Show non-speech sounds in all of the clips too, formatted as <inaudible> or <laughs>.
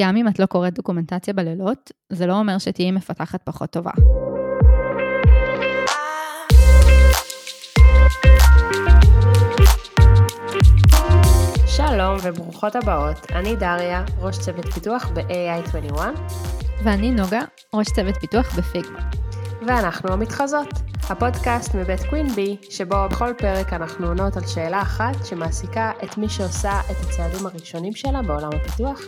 גם אם את לא קוראת דוקומנטציה בלילות, זה לא אומר שתהיי מפתחת פחות טובה. שלום וברוכות הבאות, אני דריה, ראש צוות פיתוח ב-AI21. ואני נוגה, ראש צוות פיתוח בפיגמה. ואנחנו המתחזות, הפודקאסט מבית קווין בי, שבו בכל פרק אנחנו עונות על שאלה אחת שמעסיקה את מי שעושה את הצעדים הראשונים שלה בעולם הפיתוח,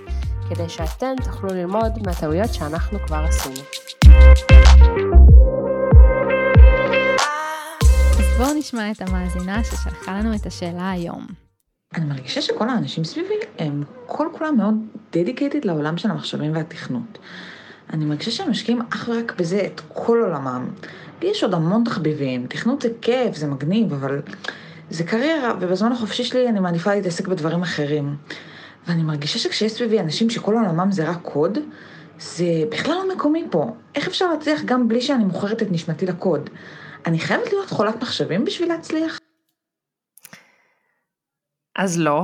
כדי שאתן תוכלו ללמוד מהטעויות שאנחנו כבר עשינו. אז בואו נשמע את המאזינה ששלחה לנו את השאלה היום. אני מרגישה שכל האנשים סביבי הם כל כולם מאוד דדיקייטד לעולם של המחשבים והתכנות. אני מרגישה שהם משקיעים אך ורק בזה את כל עולמם. לי יש עוד המון תחביבים, תכנות זה כיף, זה מגניב, אבל זה קריירה, ובזמן החופשי שלי אני מעדיפה להתעסק בדברים אחרים. ואני מרגישה שכשיש סביבי אנשים שכל עולמם זה רק קוד, זה בכלל לא מקומי פה. איך אפשר להצליח גם בלי שאני מוכרת את נשמתי לקוד? אני חייבת להיות חולת מחשבים בשביל להצליח? אז לא.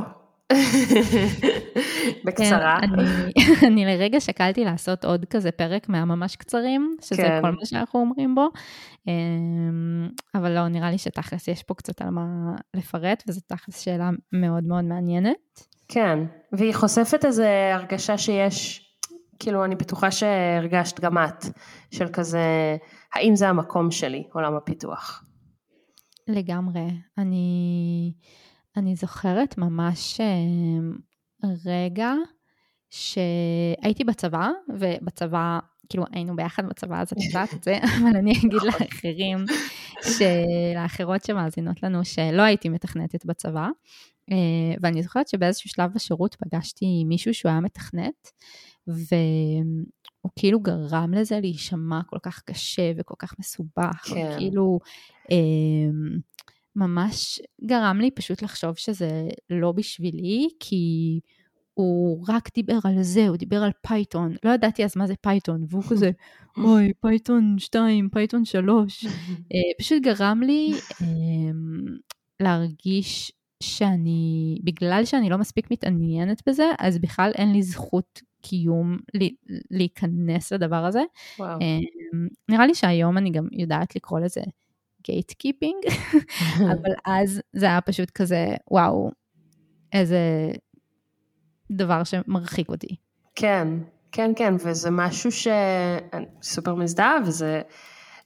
<laughs> בקצרה. כן, אני, <laughs> אני לרגע שקלתי לעשות עוד כזה פרק מהממש קצרים, שזה כן. כל מה שאנחנו אומרים בו, אמ, אבל לא, נראה לי שתכלס יש פה קצת על מה לפרט, וזו תכלס שאלה מאוד מאוד מעניינת. כן, והיא חושפת איזו הרגשה שיש, כאילו אני בטוחה שהרגשת גם את, של כזה, האם זה המקום שלי, עולם הפיתוח. לגמרי. אני, אני זוכרת ממש אמ, רגע שהייתי בצבא, ובצבא, כאילו היינו ביחד בצבא, אז את <laughs> יודעת את זה, אבל אני אגיד נכון. לאחרים, לאחרות שמאזינות לנו, שלא הייתי מתכנתת בצבא. אה, ואני זוכרת שבאיזשהו שלב בשירות פגשתי מישהו שהוא היה מתכנת, והוא כאילו גרם לזה להישמע כל כך קשה וכל כך מסובך, כן. כאילו ממש גרם לי פשוט לחשוב שזה לא בשבילי, כי הוא רק דיבר על זה, הוא דיבר על Python, לא ידעתי אז מה זה Python, והוא כזה, <laughs> אוי, Python 2, Python 3, <laughs> פשוט גרם לי להרגיש שאני, בגלל שאני לא מספיק מתעניינת בזה, אז בכלל אין לי זכות קיום להיכנס לדבר הזה. וואו. אמ, נראה לי שהיום אני גם יודעת לקרוא לזה gatekeeping, <laughs> אבל אז זה היה פשוט כזה, וואו, איזה דבר שמרחיק אותי. כן, כן, כן, וזה משהו שאני סופר מזדהה, וזה...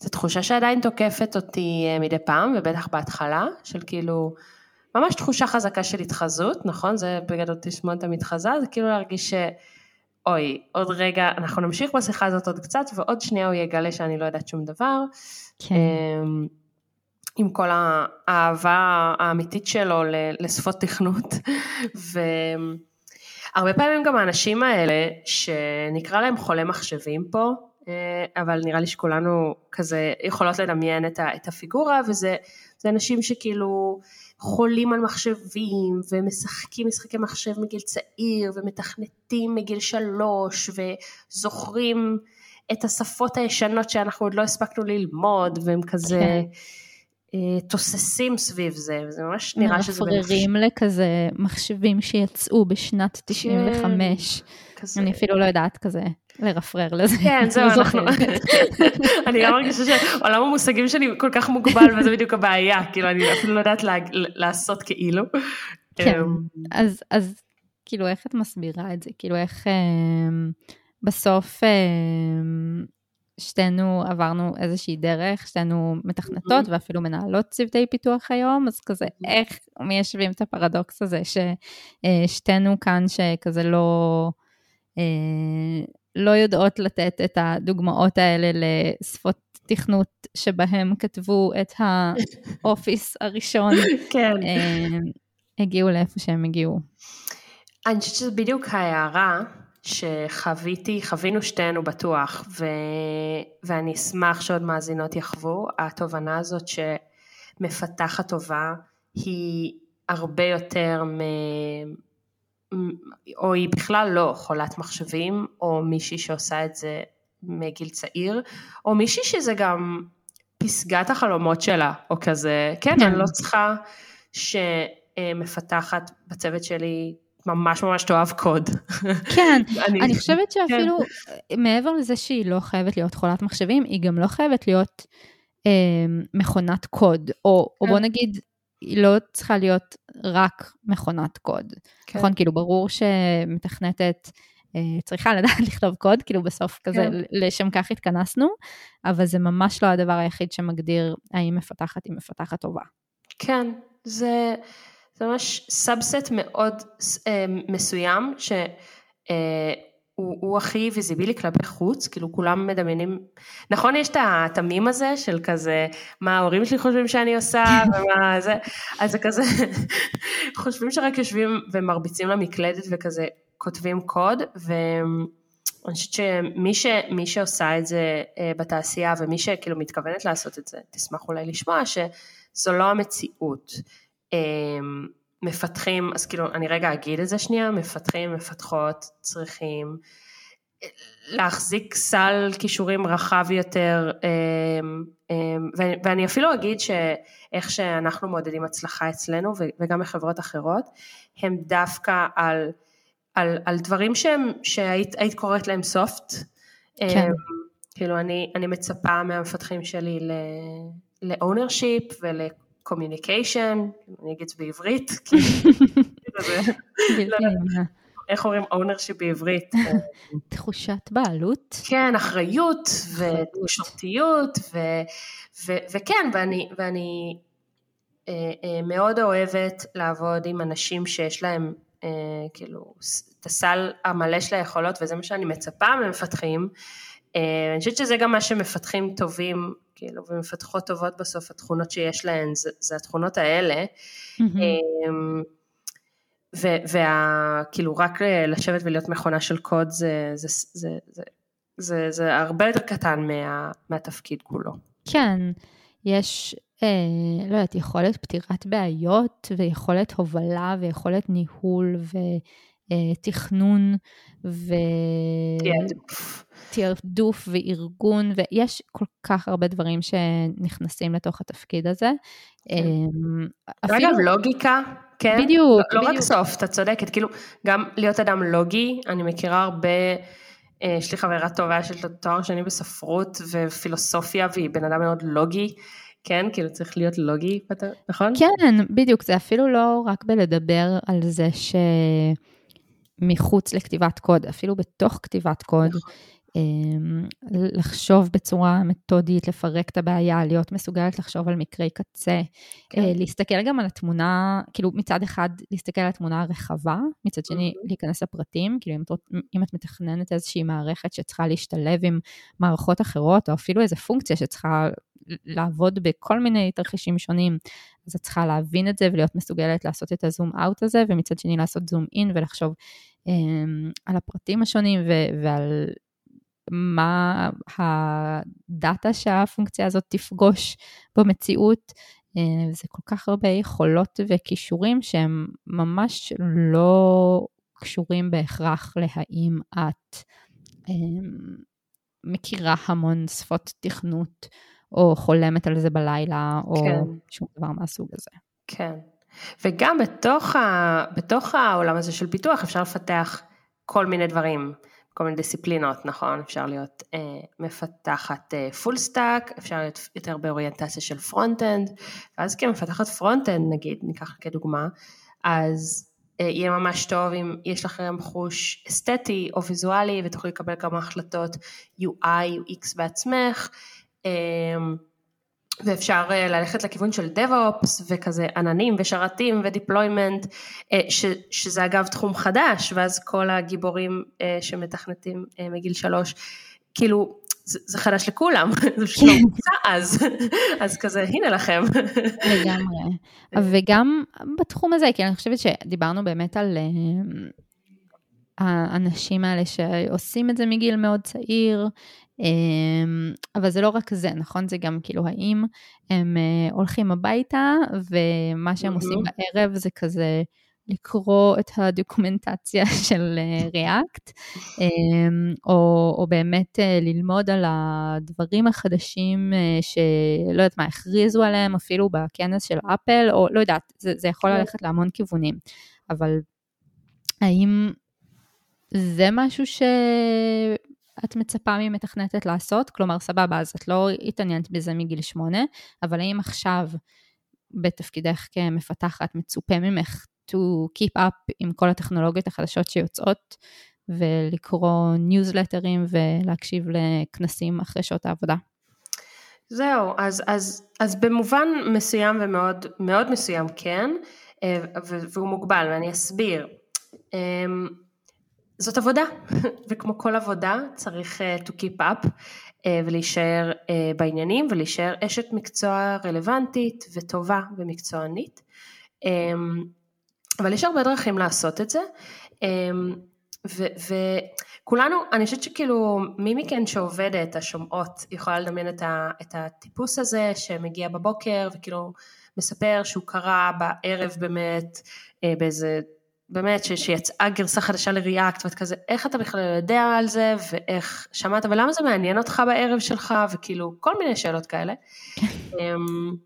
זו תחושה שעדיין תוקפת אותי אה, מדי פעם, ובטח בהתחלה, של כאילו, ממש תחושה חזקה של התחזות, נכון? זה בגדול תסמונת המתחזה, זה כאילו להרגיש ש... אוי, עוד רגע, אנחנו נמשיך בשיחה הזאת עוד קצת, ועוד שנייה הוא יגלה שאני לא יודעת שום דבר. כן. עם כל האהבה האמיתית שלו לשפות תכנות. <laughs> והרבה פעמים גם האנשים האלה, שנקרא להם חולי מחשבים פה, אה, אבל נראה לי שכולנו כזה יכולות לדמיין את הפיגורה, וזה אנשים שכאילו חולים על מחשבים ומשחקים משחקי מחשב מגיל צעיר ומתכנתים מגיל שלוש וזוכרים את השפות הישנות שאנחנו עוד לא הספקנו ללמוד והם כזה כן. אה, תוססים סביב זה וזה ממש נראה שזה... מפררים לכזה מחשבים שיצאו בשנת 95. כן, אני אפילו לא יודעת כזה לרפרר לזה. כן, <laughs> זהו, לא אנחנו... <laughs> אני גם מרגישה שעולם המושגים שלי כל כך מוגבל, וזה בדיוק הבעיה, כאילו, אני אפילו לא יודעת לעשות כאילו. כן, אמ, אז כאילו, איך את מסבירה את זה? כאילו, איך אמ, בסוף אמ, שתינו עברנו איזושהי דרך, שתינו מתכנתות ואפילו מנהלות צוותי פיתוח היום, אז כזה איך מיישבים את הפרדוקס הזה ששתינו אה, כאן שכזה לא, אה, לא יודעות לתת את הדוגמאות האלה לשפות תכנות שבהם כתבו את האופיס <laughs> הראשון, כן. אה, הגיעו לאיפה שהם הגיעו. אני חושבת שזו בדיוק ההערה שחוויתי, חווינו שתינו בטוח, ו... ואני אשמח שעוד מאזינות יחוו, התובנה הזאת שמפתחת טובה היא הרבה יותר מ... או היא בכלל לא חולת מחשבים, או מישהי שעושה את זה מגיל צעיר, או מישהי שזה גם פסגת החלומות שלה, או כזה, כן, אני לא צריכה שמפתחת בצוות שלי ממש ממש תאהב קוד. כן, <laughs> אני, אני חושבת כן. שאפילו כן. מעבר לזה שהיא לא חייבת להיות חולת מחשבים, היא גם לא חייבת להיות אה, מכונת קוד, או, כן. או בוא נגיד, היא לא צריכה להיות רק מכונת קוד. כן. נכון, כאילו ברור שמתכנתת אה, צריכה לדעת <laughs> לכתוב קוד, כאילו בסוף כזה, כן. לשם כך התכנסנו, אבל זה ממש לא הדבר היחיד שמגדיר האם מפתחת היא מפתחת טובה. כן, זה, זה ממש subset מאוד אה, מסוים, שהוא אה, הכי ויזיבילי כלפי חוץ, כאילו כולם מדמיינים, נכון יש את המים הזה של כזה, מה ההורים שלי חושבים שאני עושה, <laughs> ומה זה, אז זה כזה, <laughs> חושבים שרק יושבים ומרביצים למקלדת וכזה כותבים קוד, ואני חושבת שמי ש, שעושה את זה אה, בתעשייה ומי שכאילו מתכוונת לעשות את זה, תשמח אולי לשמוע שזו לא המציאות. אה, מפתחים, אז כאילו אני רגע אגיד את זה שנייה, מפתחים, מפתחות, צריכים אה, להחזיק סל כישורים רחב יותר, ואני אפילו אגיד שאיך שאנחנו מעודדים הצלחה אצלנו וגם בחברות אחרות, הם דווקא על על, על דברים שהם, שהיית קוראת להם סופט. כן. כאילו אני, אני מצפה מהמפתחים שלי ל-ownership ול-communication, אני אגיד בעברית, <laughs> לא איך אומרים ownership בעברית? <laughs> תחושת בעלות. כן, אחריות ותקשורתיות, וכן, ואני, ואני אה, אה, מאוד אוהבת לעבוד עם אנשים שיש להם אה, כאילו, את הסל המלא של היכולות, וזה מה שאני מצפה ממפתחים. אני חושבת שזה גם מה שמפתחים טובים, כאילו, ומפתחות טובות בסוף, התכונות שיש להן, זה, זה התכונות האלה. Mm-hmm. וכאילו, רק לשבת ולהיות מכונה של קוד, זה, זה, זה, זה, זה, זה הרבה יותר קטן מה, מהתפקיד כולו. כן, יש אה, לא יודעת, יכולת פתירת בעיות ויכולת הובלה ויכולת ניהול ותכנון ותעדוף וארגון, ויש כל כך הרבה דברים שנכנסים לתוך התפקיד הזה. כן. אמ, אפילו... אגב, לוגיקה, כן? בדיוק, לא, לא רק סוף, את צודקת, כאילו, גם להיות אדם לוגי, אני מכירה הרבה... אה, יש לי חברה טובה של תואר שני בספרות ופילוסופיה והיא בן אדם מאוד לוגי כן, כאילו צריך להיות לוגי, נכון? כן, בדיוק, זה אפילו לא רק בלדבר על זה שמחוץ לכתיבת קוד, אפילו בתוך כתיבת קוד, נכון. אמ, לחשוב בצורה מתודית, לפרק את הבעיה, להיות מסוגלת לחשוב על מקרי קצה, כן. אה, להסתכל גם על התמונה, כאילו מצד אחד להסתכל על התמונה הרחבה, מצד שני mm-hmm. להיכנס לפרטים, כאילו אם את, אם את מתכננת איזושהי מערכת שצריכה להשתלב עם מערכות אחרות, או אפילו איזו פונקציה שצריכה לעבוד בכל מיני תרחישים שונים, אז את צריכה להבין את זה ולהיות מסוגלת לעשות את הזום אאוט הזה, ומצד שני לעשות זום אין ולחשוב um, על הפרטים השונים ו- ועל מה הדאטה שהפונקציה הזאת תפגוש במציאות. אה, זה כל כך הרבה יכולות וכישורים שהם ממש לא קשורים בהכרח להאם את אמ, מכירה המון שפות תכנות, או חולמת על זה בלילה, או כן. שום דבר מהסוג הזה. כן. וגם בתוך, ה, בתוך העולם הזה של פיתוח אפשר לפתח כל מיני דברים. כל מיני דיסציפלינות, נכון? אפשר להיות אה, מפתחת full אה, stack, אפשר להיות יותר באוריינטציה של front-end, ואז כמפתחת front-end נגיד, ניקח כדוגמה, אז אה, יהיה ממש טוב אם יש לכם חוש אסתטי או ויזואלי ותוכלי לקבל כמה החלטות UI, UX בעצמך. אה, ואפשר אה, ללכת לכיוון של DevOps וכזה עננים ושרתים ודיפלוימנט, אה, שזה אגב תחום חדש, ואז כל הגיבורים אה, שמתכנתים מגיל שלוש, כאילו זה, זה חדש לכולם, <laughs> זה פשוט לא מוצא אז, <laughs> אז כזה הנה לכם. לגמרי, וגם בתחום הזה, כי אני חושבת שדיברנו באמת על האנשים האלה שעושים את זה מגיל מאוד צעיר, אמ, אבל זה לא רק זה, נכון? זה גם כאילו האם הם אה, הולכים הביתה ומה שהם עושים בערב זה כזה לקרוא את הדוקומנטציה <laughs> של ריאקט, אה, אמ, או, או באמת אה, ללמוד על הדברים החדשים שלא יודעת מה, הכריזו עליהם אפילו בכנס של אפל, או לא יודעת, זה, זה יכול כן. ללכת להמון כיוונים, אבל האם זה משהו שאת מצפה ממתכנתת לעשות? כלומר, סבבה, אז את לא התעניינת בזה מגיל שמונה, אבל האם עכשיו בתפקידך כמפתחת מצופה ממך to keep up עם כל הטכנולוגיות החדשות שיוצאות ולקרוא ניוזלטרים ולהקשיב לכנסים אחרי שעות העבודה? זהו, אז, אז, אז במובן מסוים ומאוד מאוד מסוים כן, אה, והוא מוגבל ואני אסביר. זאת עבודה, <laughs> וכמו כל עבודה צריך אה, to keep up אה, ולהישאר בעניינים ולהישאר אשת מקצוע רלוונטית וטובה ומקצוענית. אבל יש הרבה דרכים לעשות את זה. וכולנו, אני חושבת שכאילו מי מכן שעובדת, השומעות, יכולה לדמיין את, ה, את הטיפוס הזה שמגיע בבוקר וכאילו מספר שהוא קרא בערב באמת אה, באיזה, באמת שיצאה גרסה חדשה לריאקט ואת כזה, איך אתה בכלל יודע על זה ואיך שמעת ולמה זה מעניין אותך בערב שלך וכאילו כל מיני שאלות כאלה. אמ,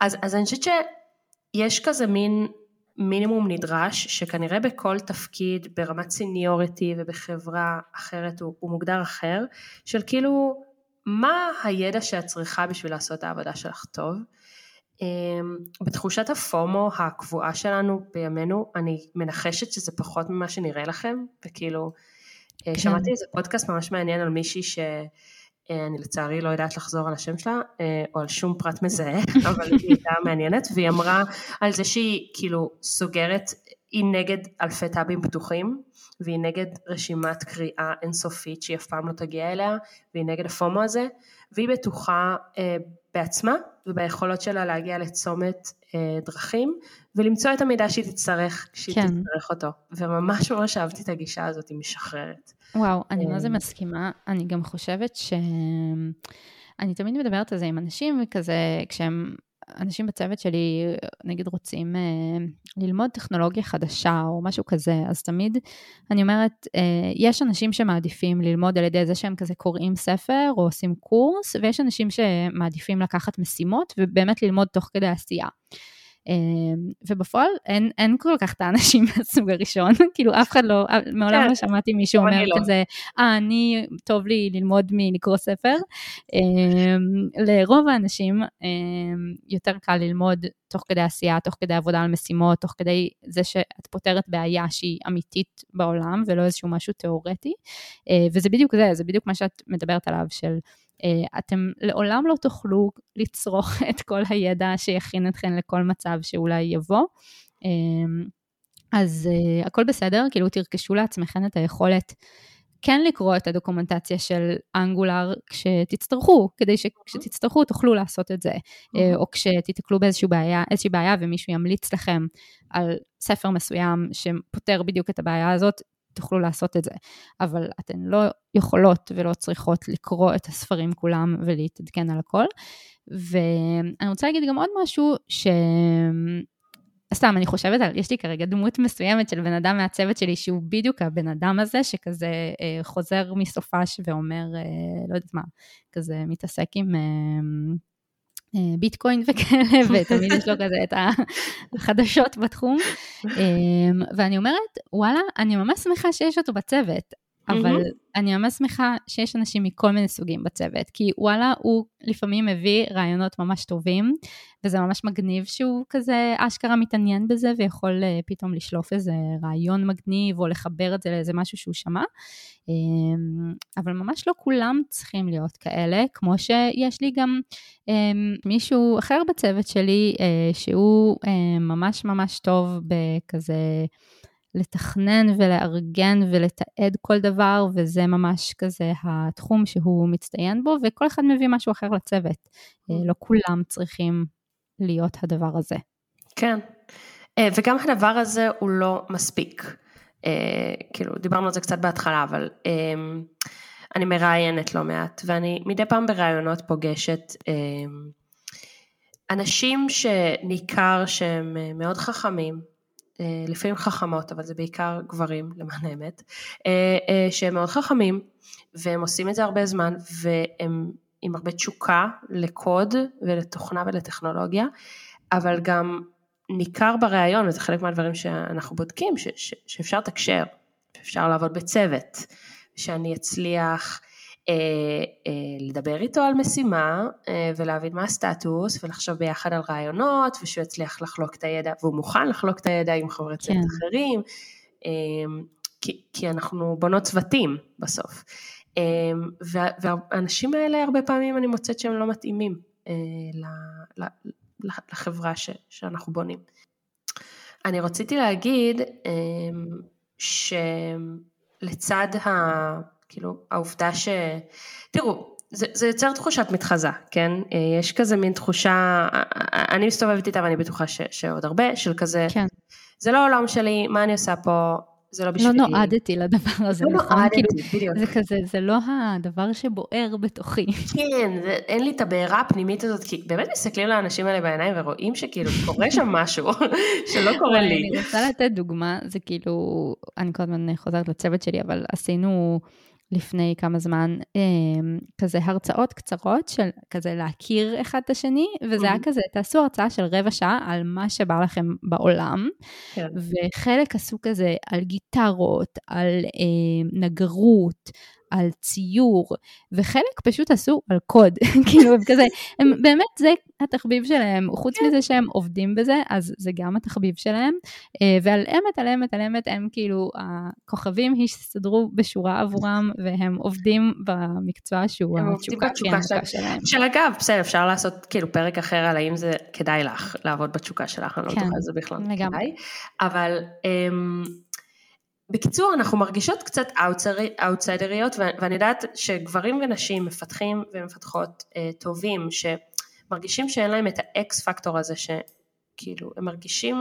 אז, אז אני חושבת שיש כזה מין מינימום נדרש, שכנראה בכל תפקיד ברמת סיניוריטי ובחברה אחרת הוא, הוא מוגדר אחר, של כאילו מה הידע שאת צריכה בשביל לעשות את העבודה שלך טוב. אמ, בתחושת הפומו הקבועה שלנו בימינו, אני מנחשת שזה פחות ממה שנראה לכם, וכאילו, אה, כן. שמעתי איזה פודקאסט ממש מעניין על מישהי ש... אה, אני לצערי לא יודעת לחזור על השם שלה, אה, או על שום פרט מזהה, <laughs> אבל היא הייתה מעניינת, והיא אמרה על זה שהיא כאילו סוגרת, היא נגד אלפי טאבים פתוחים, והיא נגד רשימת קריאה אינסופית שהיא אף פעם לא תגיע אליה, והיא נגד הפומו הזה, והיא בטוחה בעצמה וביכולות שלה להגיע לצומת אה, דרכים, ולמצוא את המידע שהיא תצטרך כשהיא כן. תצטרך אותו. וממש ממש אהבתי את הגישה הזאת, היא משחררת. וואו, אני מה זה. מסכימה. אני גם חושבת ש... אני תמיד מדברת על זה עם אנשים, וכזה, כשהם, אנשים בצוות שלי, נגיד, רוצים אה, ללמוד טכנולוגיה חדשה או משהו כזה, אז תמיד אני אומרת, אה, יש אנשים שמעדיפים ללמוד על ידי זה שהם כזה קוראים ספר או עושים קורס, ויש אנשים שמעדיפים לקחת משימות ובאמת ללמוד תוך כדי עשייה. אמ, ובפועל אין, אין כל כך את האנשים <laughs> מהסוג הראשון, כאילו אף אחד לא, מעולם כן. לא שמעתי מישהו אומר לא. כזה, אה, אני, טוב לי ללמוד מלקרוא ספר. אמ, לרוב האנשים אמ, יותר קל ללמוד תוך כדי עשייה, תוך כדי עבודה על משימות, תוך כדי זה שאת פותרת בעיה שהיא אמיתית בעולם ולא איזשהו משהו תיאורטי. אה, וזה בדיוק זה, זה בדיוק מה שאת מדברת עליו, של אתם לעולם לא תוכלו לצרוך <laughs> את כל הידע שיכין אתכם לכל מצב שאולי יבוא. אמ, אז uh, הכל בסדר, כאילו תרכשו לעצמכם את היכולת כן לקרוא את הדוקומנטציה של אנגולר כשתצטרכו, כדי שכשתצטרכו תוכלו לעשות את זה. או כשתיתקלו באיזושהי בעיה, בעיה ומישהו ימליץ לכם על ספר מסוים שפותר בדיוק את הבעיה הזאת, תוכלו לעשות את זה. אבל אתן לא יכולות ולא צריכות לקרוא את הספרים כולם ולהתעדכן על הכל. ואני רוצה להגיד גם עוד משהו ש... סתם, אני חושבת על, יש לי כרגע דמות מסוימת של בן אדם מהצוות שלי שהוא בדיוק הבן אדם הזה, שכזה אה, חוזר מסופש ואומר, אה, לא יודעת מה, כזה מתעסק עם... אה, ביטקוין וכאלה, <laughs> ותמיד יש לו כזה את החדשות בתחום. <laughs> אמ, ואני אומרת, וואלה, אני ממש שמחה שיש אותו בצוות, אבל אני ממש שמחה שיש אנשים מכל מיני סוגים בצוות, כי וואלה, הוא לפעמים מביא רעיונות ממש טובים, וזה ממש מגניב שהוא כזה אשכרה מתעניין בזה ויכול uh, פתאום לשלוף איזה רעיון מגניב או לחבר את זה לאיזה משהו שהוא שמע. Um, אבל ממש לא כולם צריכים להיות כאלה, כמו שיש לי גם um, מישהו אחר בצוות שלי uh, שהוא uh, ממש ממש טוב בכזה... לתכנן ולארגן ולתעד כל דבר, וזה ממש כזה התחום שהוא מצטיין בו, וכל אחד מביא משהו אחר לצוות. אה, לא כולם צריכים להיות הדבר הזה. כן, אה, וגם הדבר הזה הוא לא מספיק. אה, כאילו, דיברנו על זה קצת בהתחלה, אבל אני מראיינת לא מעט, ואני מדי פעם בראיונות פוגשת אנשים שניכר שהם מאוד חכמים, לפעמים חכמות, אבל זה בעיקר גברים <laughs> למען האמת, אה, אה, שהם מאוד חכמים והם עושים את זה הרבה זמן והם עם הרבה תשוקה לקוד ולתוכנה ולטכנולוגיה, אבל גם ניכר בריאיון, וזה חלק מהדברים שאנחנו בודקים, ש, ש, שאפשר לתקשר, שאפשר לעבוד בצוות, שאני אצליח אה, אה, לדבר איתו על משימה אה, ולהבין מה הסטטוס ולחשוב ביחד על רעיונות ושהוא יצליח לחלוק את הידע והוא מוכן לחלוק את הידע עם חברי צוות כן. אחרים אה, כי, כי אנחנו בונות צוותים בסוף אה, והאנשים האלה הרבה פעמים אני מוצאת שהם לא מתאימים אה, לחברה ש, שאנחנו בונים. אני רציתי להגיד שלצד ה... כאילו, העובדה ש... תראו, זה, זה יוצר תחושת מתחזה, כן? יש כזה מין תחושה, אני מסתובבת איתה ואני בטוחה ש, שעוד הרבה, של כזה, כן. זה לא העולם שלי, מה אני עושה פה, זה לא בשבילי. לא נועדתי לדבר הזה, לא נכון? נועדתי, כאילו, בדיוק. זה כזה, זה לא הדבר שבוער בתוכי. כן, זה, אין לי את הבעירה הפנימית הזאת, כי באמת מסתכלים לאנשים האלה בעיניים ורואים שכאילו קורה שם <laughs> משהו <laughs> שלא קורה לי. אני רוצה לתת דוגמה, זה כאילו, אני כל הזמן חוזרת לצוות שלי, אבל עשינו... לפני כמה זמן אמ, כזה הרצאות קצרות של כזה להכיר אחד את השני, וזה היה כזה, תעשו הרצאה של רבע שעה על מה שבא לכם בעולם, כן. וחלק עשו כזה על גיטרות, על אה, נגרות, על ציור, וחלק פשוט עשו על קוד, <laughs> כאילו הם כזה, הם באמת זה התחביב שלהם, חוץ כן. מזה שהם עובדים בזה, אז זה גם התחביב שלהם, אה, ועל אמת, על אמת, על אמת, הם כאילו, הכוכבים הסתדרו בשורה עבורם, והם עובדים במקצוע שהוא התשוקה שלהם. שלהם. שאגב, בסדר, אפשר לעשות כאילו פרק אחר על האם זה כדאי לך לעבוד בתשוקה שלך, אני לא כן, בטוחה שזה בכלל כדאי, אבל... בקיצור, אנחנו מרגישות קצת אאוטסיידריות, ואני יודעת שגברים ונשים מפתחים ומפתחות אה, טובים, שמרגישים שאין להם את האקס פקטור הזה, שכאילו, הם מרגישים,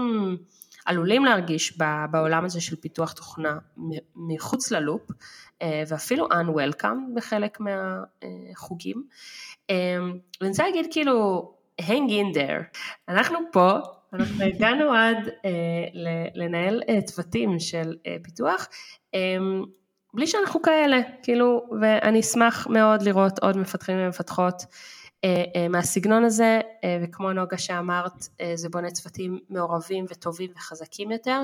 עלולים להרגיש בעולם הזה של פיתוח תוכנה מחוץ ללופ, אה, ואפילו unwelcome בחלק מהחוגים. אה, ואני רוצה להגיד כאילו, hang in there. אנחנו פה אנחנו הגענו עד אה, לנהל אה, צוותים של אה, פיתוח, אה, בלי שאנחנו כאלה, כאילו, ואני אשמח מאוד לראות עוד מפתחים ומפתחות אה, אה, מהסגנון הזה, אה, וכמו נוגה שאמרת, אה, זה בונה צוותים מעורבים וטובים וחזקים יותר,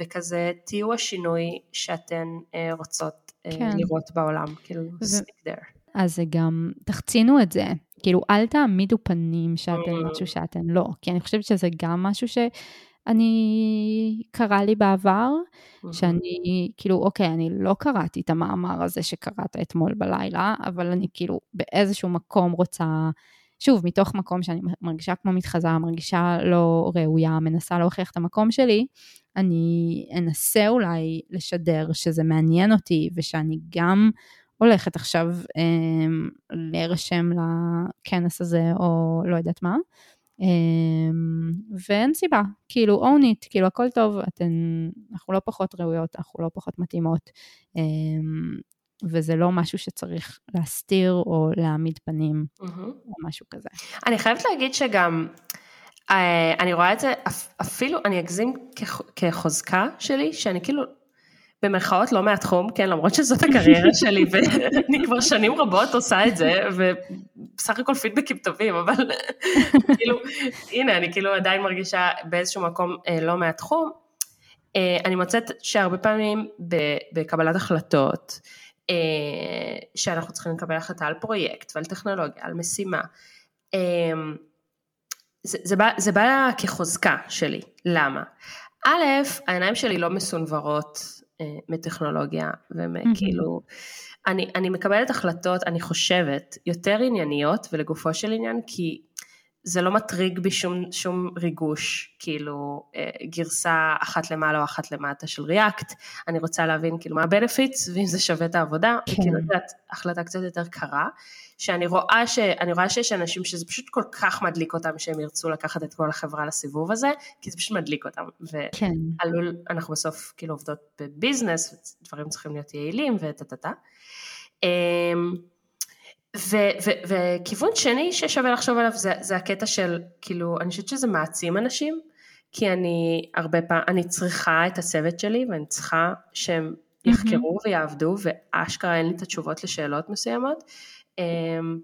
וכזה תהיו השינוי שאתן אה, רוצות אה, כן. לראות בעולם, כאילו, ו... stick there. אז זה גם, תחצינו את זה, כאילו, אל תעמידו פנים שאתן mm. משהו שאתן לא, כי אני חושבת שזה גם משהו שאני, קרה לי בעבר. שאני, כאילו, אוקיי, אני לא קראתי את המאמר הזה שקראת אתמול בלילה, אבל אני כאילו באיזשהו מקום רוצה, שוב, מתוך מקום שאני מרגישה כמו מתחזה, מרגישה לא ראויה, מנסה להוכיח את המקום שלי, אני אנסה אולי לשדר שזה מעניין אותי ושאני גם הולכת עכשיו אה, להירשם לכנס הזה, או לא יודעת מה. אה, ואין סיבה, כאילו own it, כאילו הכל טוב, אתן, אנחנו לא פחות ראויות, אנחנו לא פחות מתאימות, אה, וזה לא משהו שצריך להסתיר או להעמיד פנים, mm-hmm. או משהו כזה. אני חייבת להגיד שגם, אה, אני רואה את זה, אפילו, אני אגזים כחוזקה שלי, שאני כאילו במרכאות לא מהתחום, כן, למרות שזאת הקריירה <laughs> שלי ואני כבר שנים רבות עושה את זה, ובסך הכל פידבקים טובים, אבל <laughs> כאילו, הנה, אני כאילו עדיין מרגישה באיזשהו מקום אה, לא מהתחום. אה, אני מוצאת שהרבה פעמים בקבלת החלטות, אה, שאנחנו צריכים לקבל החלטה על פרויקט ועל טכנולוגיה, על משימה, אה, זה, זה, בא, זה בא כחוזקה שלי, למה? א', העיניים שלי לא מסונוורות אה, מטכנולוגיה וכאילו, אני, אני מקבלת החלטות, אני חושבת, יותר ענייניות ולגופו של עניין, כי זה לא מטריג בי שום, שום ריגוש, כאילו אה, גרסה אחת למעלה או אחת למטה של ריאקט, אני רוצה להבין כאילו מה הבנפיטס ואם זה שווה את העבודה, כן. וכאילו את יודעת, החלטה קצת יותר קרה, שאני רואה, ש, רואה שיש אנשים שזה פשוט כל כך מדליק אותם שהם ירצו לקחת את כל החברה לסיבוב הזה, כי זה פשוט מדליק אותם, ועלול, כן. אנחנו בסוף כאילו עובדות בביזנס, דברים צריכים להיות יעילים וטה טה טה. אמ, וכיוון שני ששווה לחשוב עליו זה, זה הקטע של, כאילו, אני חושבת שזה מעצים אנשים, כי אני הרבה פעמים, אני צריכה את הצוות שלי ואני צריכה שהם יחקרו mm-hmm. ויעבדו, ואשכרה אין לי את התשובות לשאלות מסוימות. אמ,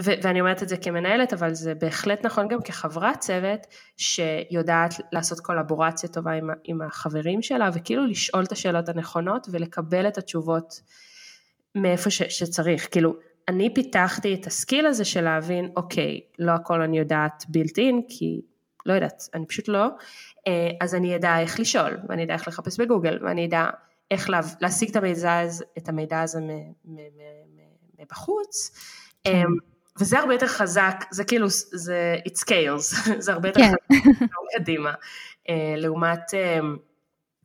ו- ואני אומרת את זה כמנהלת, אבל זה בהחלט נכון גם כחברת צוות, שיודעת לעשות קולבורציה טובה עם, עם החברים שלה, וכאילו לשאול את השאלות הנכונות ולקבל את התשובות מאיפה ש- שצריך. כאילו, אני פיתחתי את הסקיל הזה של להבין, אוקיי, לא הכל אני יודעת בילט אין, כי לא יודעת, אני פשוט לא, אה, אז אני אדע איך לשאול, ואני אדע איך לחפש בגוגל, ואני אדע איך לה, להשיג את המידע, את המידע הזה מבחוץ. כן. אמ, וזה הרבה יותר חזק, זה כאילו, זה, it scales, <laughs> זה הרבה יותר כן. חזק <laughs> קדימה. אה, לעומת, אמ,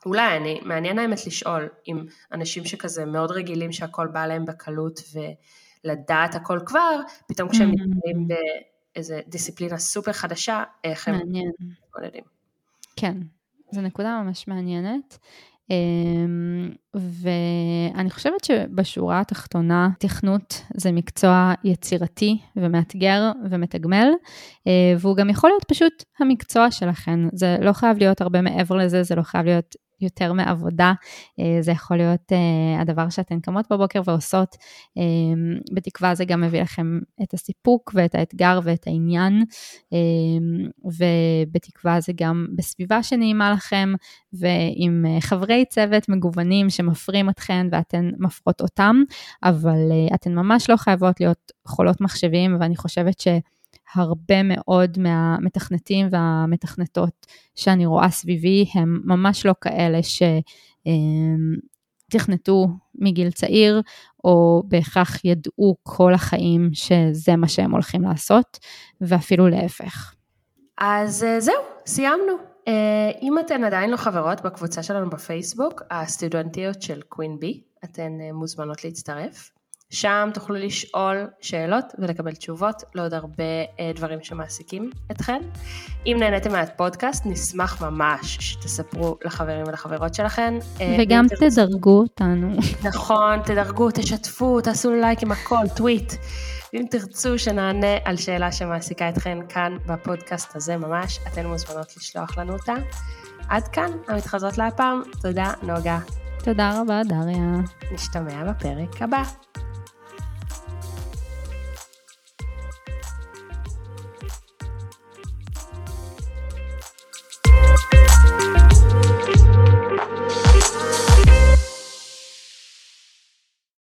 אולי אני, מעניין האמת לשאול אם אנשים שכזה מאוד רגילים שהכל בא להם בקלות ולדעת הכל כבר, פתאום כשהם mm-hmm. נמצאים באיזה דיסציפלינה סופר חדשה, איך הם מתמודדים. כן, זו נקודה ממש מעניינת. אמ, ואני חושבת שבשורה התחתונה, תכנות זה מקצוע יצירתי ומאתגר ומתגמל, אה, והוא גם יכול להיות פשוט המקצוע שלכם. זה לא חייב להיות הרבה מעבר לזה, זה לא חייב להיות יותר מעבודה, אה, זה יכול להיות אה, הדבר שאתן קמות בבוקר ועושות, אה, בתקווה זה גם מביא לכם את הסיפוק ואת האתגר ואת העניין, ובתקווה זה גם בסביבה שנעימה לכם, ועם חברי צוות מגוונים שמפרים אתכן ואתן מפרות אותם, אבל אתן ממש לא חייבות להיות חולות מחשבים, ואני חושבת ש... הרבה מאוד מהמתכנתים והמתכנתות שאני רואה סביבי הם ממש לא כאלה שתכנתו מגיל צעיר, או בהכרח ידעו כל החיים שזה מה שהם הולכים לעשות, ואפילו להפך. אז אה, זהו, סיימנו. אה, אם אתן עדיין לא חברות בקבוצה שלנו בפייסבוק, הסטודנטיות של קווין בי, אתן אה, מוזמנות להצטרף. שם תוכלו לשאול שאלות ולקבל תשובות לעוד הרבה אה, דברים שמעסיקים אתכן. אם נהניתם מהפודקאסט, נשמח ממש שתספרו לחברים ולחברות שלכן. אה, וגם תדרגו אותנו. <laughs> נכון, תדרגו, תשתפו, תעשו לייק עם הכל, טוויט. אם תרצו שנענה על שאלה שמעסיקה אתכן כאן בפודקאסט הזה ממש, אתן מוזמנות לשלוח לנו אותה. עד כאן, המתחזות להפעם. תודה, נוגה. תודה רבה, דריה. נשתמע בפרק הבא.